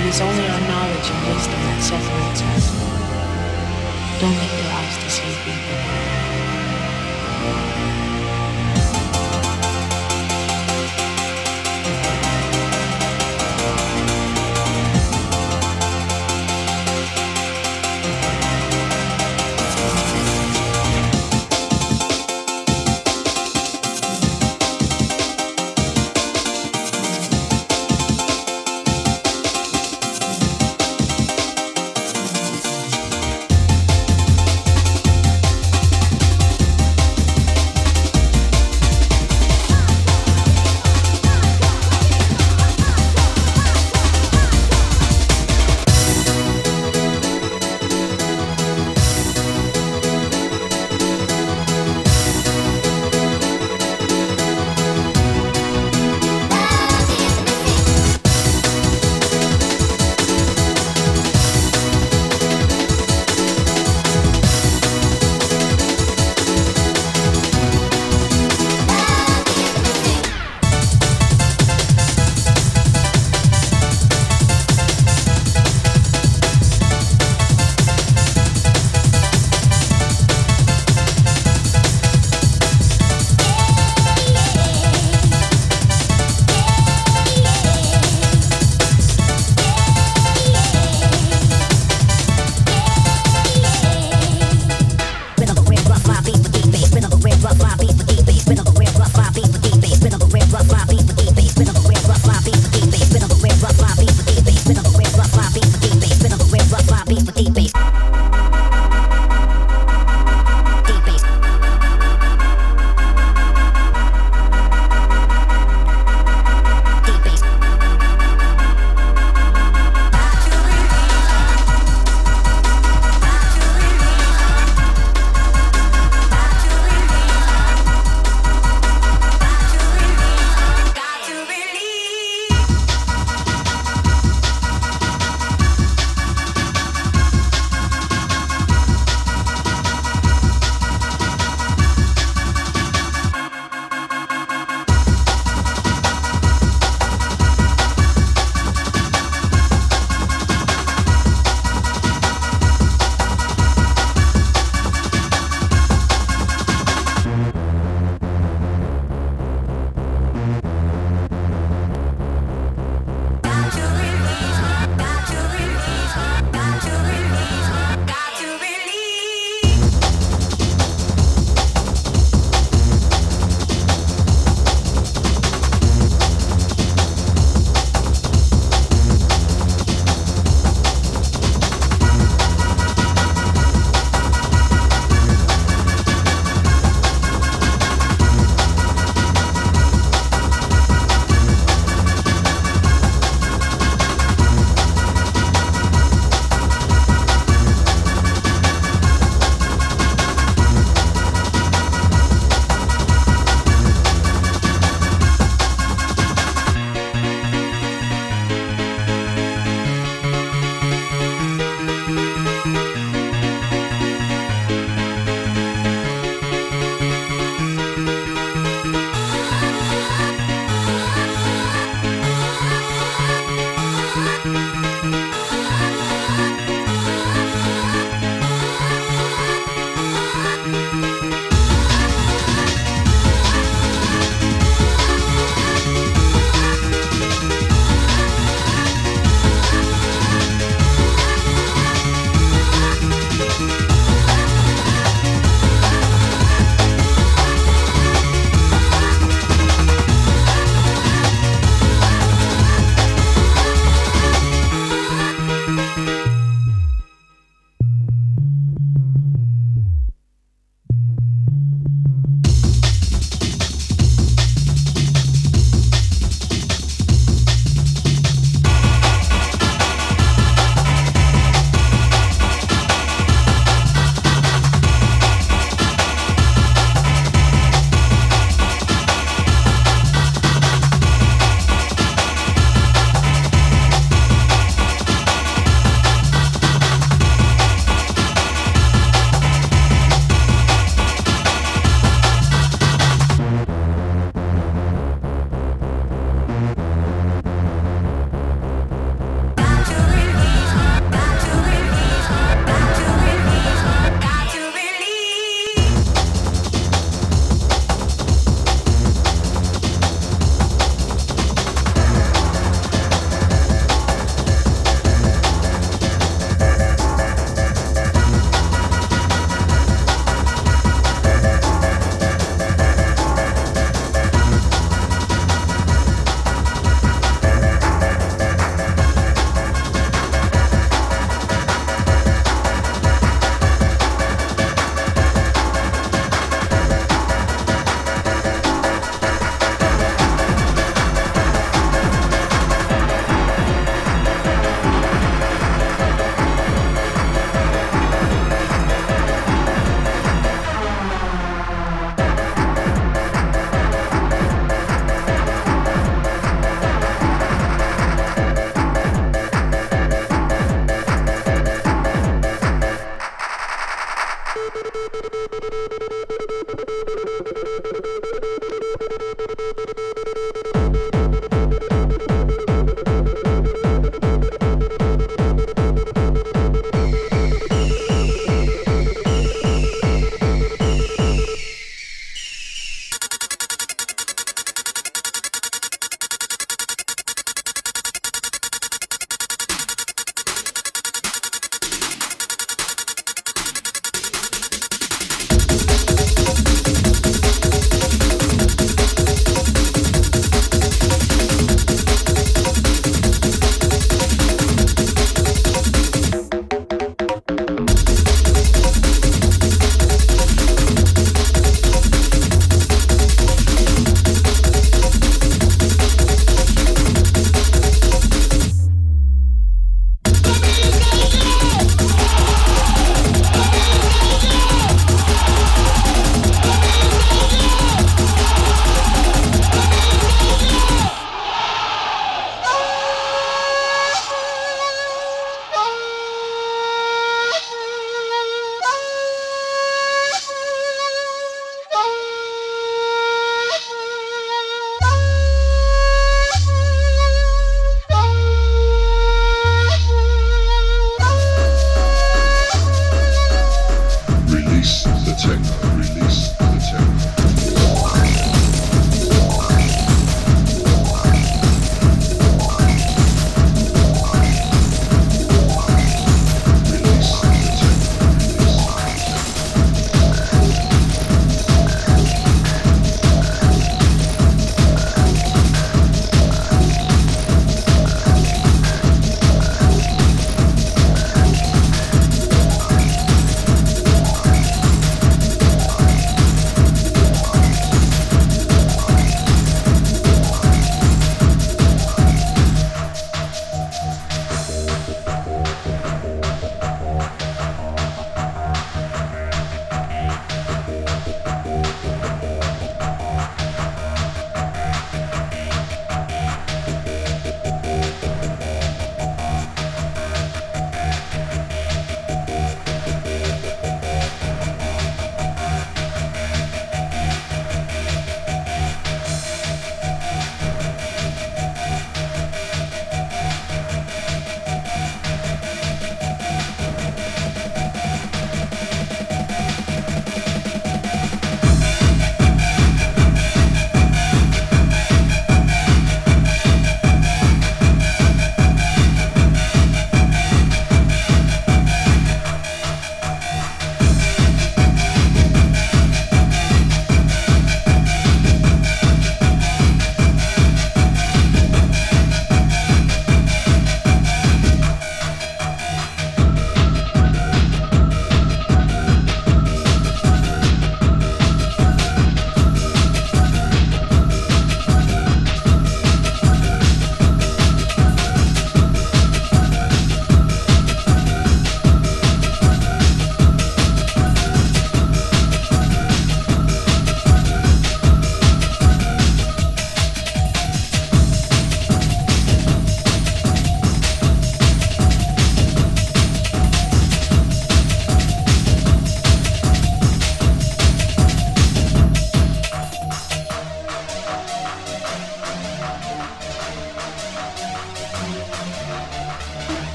It is only our knowledge and wisdom that separates us. Don't let your eyes deceive you.